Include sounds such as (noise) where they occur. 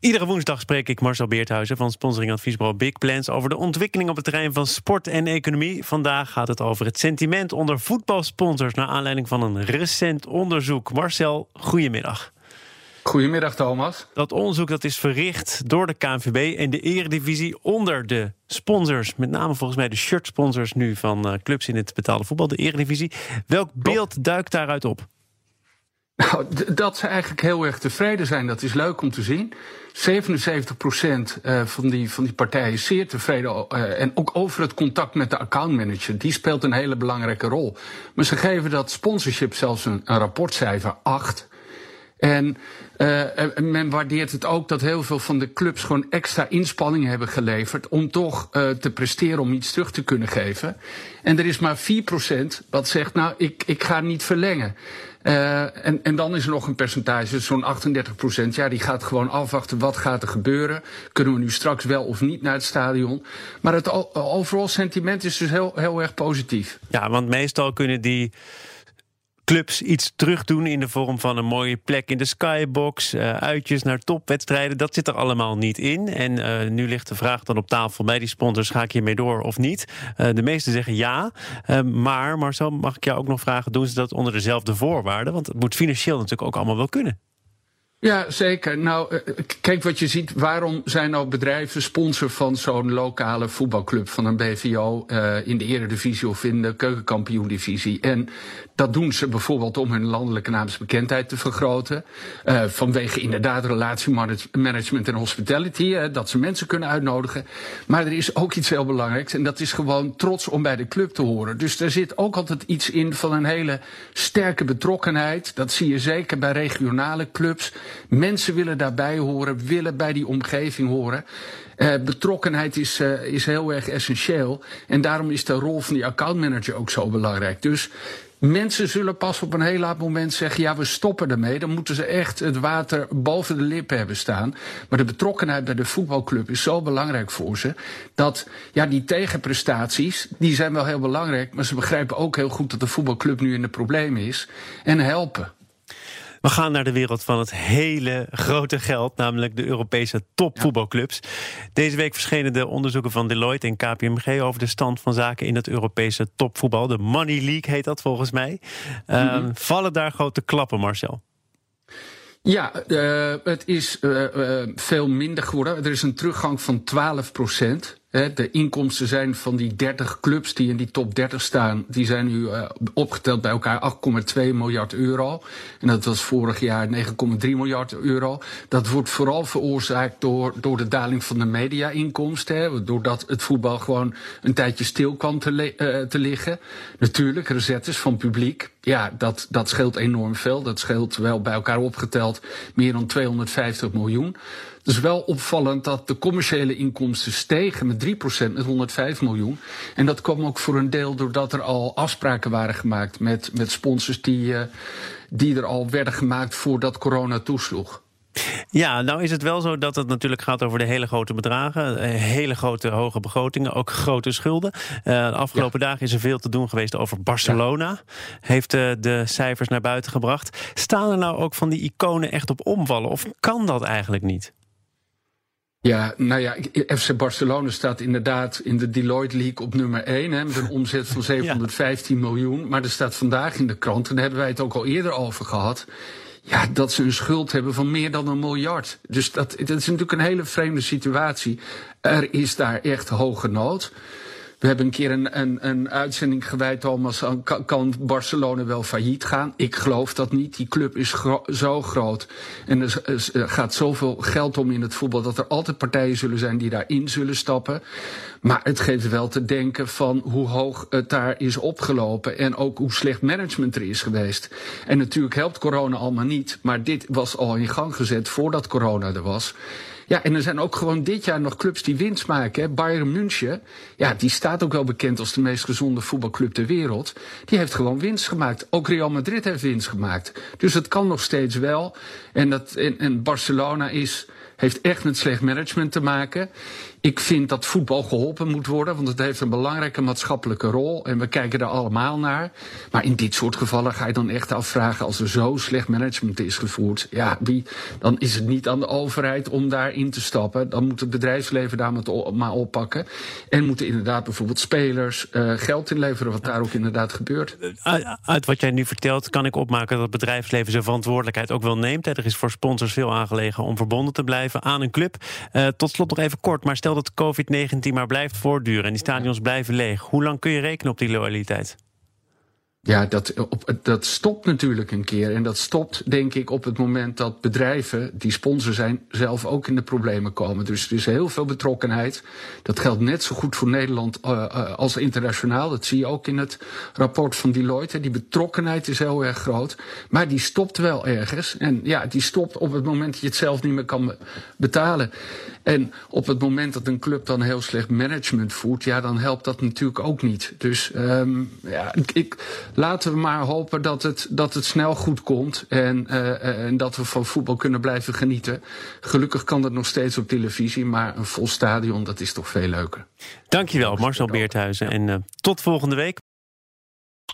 Iedere woensdag spreek ik Marcel Beerthuizen van sponsoring adviesbureau Big Plans over de ontwikkeling op het terrein van sport en economie. Vandaag gaat het over het sentiment onder voetbalsponsors naar aanleiding van een recent onderzoek. Marcel, goedemiddag. Goedemiddag Thomas. Dat onderzoek dat is verricht door de KNVB en de Eredivisie onder de sponsors. Met name volgens mij de shirtsponsors nu van eh, clubs in het betaalde voetbal, de Eredivisie. Welk beeld duikt daaruit op? Nou, dat ze eigenlijk heel erg tevreden zijn, dat is leuk om te zien. 77% eh, van die, van die partijen is zeer tevreden. Uh, en ook over het contact met de accountmanager. Die speelt een hele belangrijke rol. Maar ze geven dat sponsorship zelfs een, een rapportcijfer 8. En uh, men waardeert het ook dat heel veel van de clubs gewoon extra inspanningen hebben geleverd om toch uh, te presteren om iets terug te kunnen geven. En er is maar 4% wat zegt, nou, ik, ik ga niet verlengen. Uh, en, en dan is er nog een percentage, zo'n 38 procent. Ja, die gaat gewoon afwachten wat gaat er gebeuren. Kunnen we nu straks wel of niet naar het stadion? Maar het overal sentiment is dus heel, heel erg positief. Ja, want meestal kunnen die clubs iets terugdoen in de vorm van een mooie plek in de skybox, uh, uitjes naar topwedstrijden. Dat zit er allemaal niet in. En uh, nu ligt de vraag dan op tafel bij die sponsors: ga ik hiermee door of niet? Uh, de meesten zeggen ja. maar Marcel, mag ik jou ook nog vragen: doen ze dat onder dezelfde voorwaarden? Want het moet financieel natuurlijk ook allemaal wel kunnen. Ja, zeker. Nou, eh, kijk wat je ziet. Waarom zijn nou bedrijven sponsor van zo'n lokale voetbalclub van een BVO uh, in de eredivisie of in de keukenkampioen-divisie? En dat doen ze bijvoorbeeld om hun landelijke naamsbekendheid te vergroten. Vanwege inderdaad relatiemanagement en hospitality, dat ze mensen kunnen uitnodigen. Maar er is ook iets heel belangrijks en dat is gewoon trots om bij de club te horen. Dus er zit ook altijd iets in van een hele sterke betrokkenheid. Dat zie je zeker bij regionale clubs. Mensen willen daarbij horen, willen bij die omgeving horen. Uh, betrokkenheid is, uh, is heel erg essentieel. En daarom is de rol van die accountmanager ook zo belangrijk. Dus mensen zullen pas op een heel laat moment zeggen: ja, we stoppen ermee. Dan moeten ze echt het water boven de lippen hebben staan. Maar de betrokkenheid bij de voetbalclub is zo belangrijk voor ze. Dat ja, die tegenprestaties, die zijn wel heel belangrijk. Maar ze begrijpen ook heel goed dat de voetbalclub nu in de problemen is. En helpen. We gaan naar de wereld van het hele grote geld, namelijk de Europese topvoetbalclubs. Deze week verschenen de onderzoeken van Deloitte en KPMG over de stand van zaken in het Europese topvoetbal. De Money League heet dat volgens mij. Uh, vallen daar grote klappen, Marcel? Ja, uh, het is uh, veel minder geworden. Er is een teruggang van 12 procent. De inkomsten zijn van die 30 clubs die in die top 30 staan, die zijn nu uh, opgeteld bij elkaar 8,2 miljard euro. En dat was vorig jaar 9,3 miljard euro. Dat wordt vooral veroorzaakt door, door de daling van de media-inkomsten. Doordat het voetbal gewoon een tijdje stil kwam te, uh, te liggen. Natuurlijk, resettes van publiek. Ja, dat, dat scheelt enorm veel. Dat scheelt wel bij elkaar opgeteld meer dan 250 miljoen. Het is wel opvallend dat de commerciële inkomsten stegen met 3% met 105 miljoen. En dat kwam ook voor een deel doordat er al afspraken waren gemaakt met, met sponsors die, uh, die er al werden gemaakt voordat corona toesloeg. Ja, nou is het wel zo dat het natuurlijk gaat over de hele grote bedragen. Eh, hele grote hoge begrotingen, ook grote schulden. Uh, de afgelopen ja. dagen is er veel te doen geweest over Barcelona. Ja. Heeft uh, de cijfers naar buiten gebracht. Staan er nou ook van die iconen echt op omvallen? Of kan dat eigenlijk niet? Ja, nou ja, FC Barcelona staat inderdaad in de Deloitte League op nummer 1 hè, met een omzet van (laughs) 715 ja. miljoen. Maar er staat vandaag in de krant, en daar hebben wij het ook al eerder over gehad. Ja, dat ze een schuld hebben van meer dan een miljard. Dus dat, dat is natuurlijk een hele vreemde situatie. Er is daar echt hoge nood. We hebben een keer een, een, een uitzending gewijd, Thomas, aan kan Barcelona wel failliet gaan? Ik geloof dat niet. Die club is zo groot en er, er gaat zoveel geld om in het voetbal dat er altijd partijen zullen zijn die daarin zullen stappen. Maar het geeft wel te denken van hoe hoog het daar is opgelopen en ook hoe slecht management er is geweest. En natuurlijk helpt corona allemaal niet, maar dit was al in gang gezet voordat corona er was. Ja, en er zijn ook gewoon dit jaar nog clubs die winst maken. Hè. Bayern München, ja, die staat ook wel bekend als de meest gezonde voetbalclub ter wereld. Die heeft gewoon winst gemaakt. Ook Real Madrid heeft winst gemaakt. Dus het kan nog steeds wel. En, dat, en, en Barcelona is heeft echt met slecht management te maken. Ik vind dat voetbal geholpen moet worden, want het heeft een belangrijke maatschappelijke rol. En we kijken er allemaal naar. Maar in dit soort gevallen ga je dan echt afvragen, als er zo slecht management is gevoerd, ja, wie, dan is het niet aan de overheid om daarin te stappen. Dan moet het bedrijfsleven daar maar oppakken. En moeten inderdaad bijvoorbeeld spelers uh, geld inleveren, wat daar ook inderdaad gebeurt. Uit wat jij nu vertelt, kan ik opmaken dat het bedrijfsleven zijn verantwoordelijkheid ook wel neemt. Er is voor sponsors veel aangelegen om verbonden te blijven aan een club. Uh, tot slot nog even kort, maar stel dat COVID-19 maar blijft voortduren en die stadions blijven leeg, hoe lang kun je rekenen op die loyaliteit? Ja, dat, op, dat stopt natuurlijk een keer. En dat stopt, denk ik, op het moment dat bedrijven die sponsor zijn, zelf ook in de problemen komen. Dus er is heel veel betrokkenheid. Dat geldt net zo goed voor Nederland uh, als internationaal. Dat zie je ook in het rapport van Deloitte. Die betrokkenheid is heel erg groot. Maar die stopt wel ergens. En ja, die stopt op het moment dat je het zelf niet meer kan betalen. En op het moment dat een club dan heel slecht management voert, ja, dan helpt dat natuurlijk ook niet. Dus um, ja, ik laten we maar hopen dat het, dat het snel goed komt. En, uh, en dat we van voetbal kunnen blijven genieten. Gelukkig kan dat nog steeds op televisie. Maar een vol stadion, dat is toch veel leuker. Dankjewel, Marcel Beerthuizen. En uh, tot volgende week.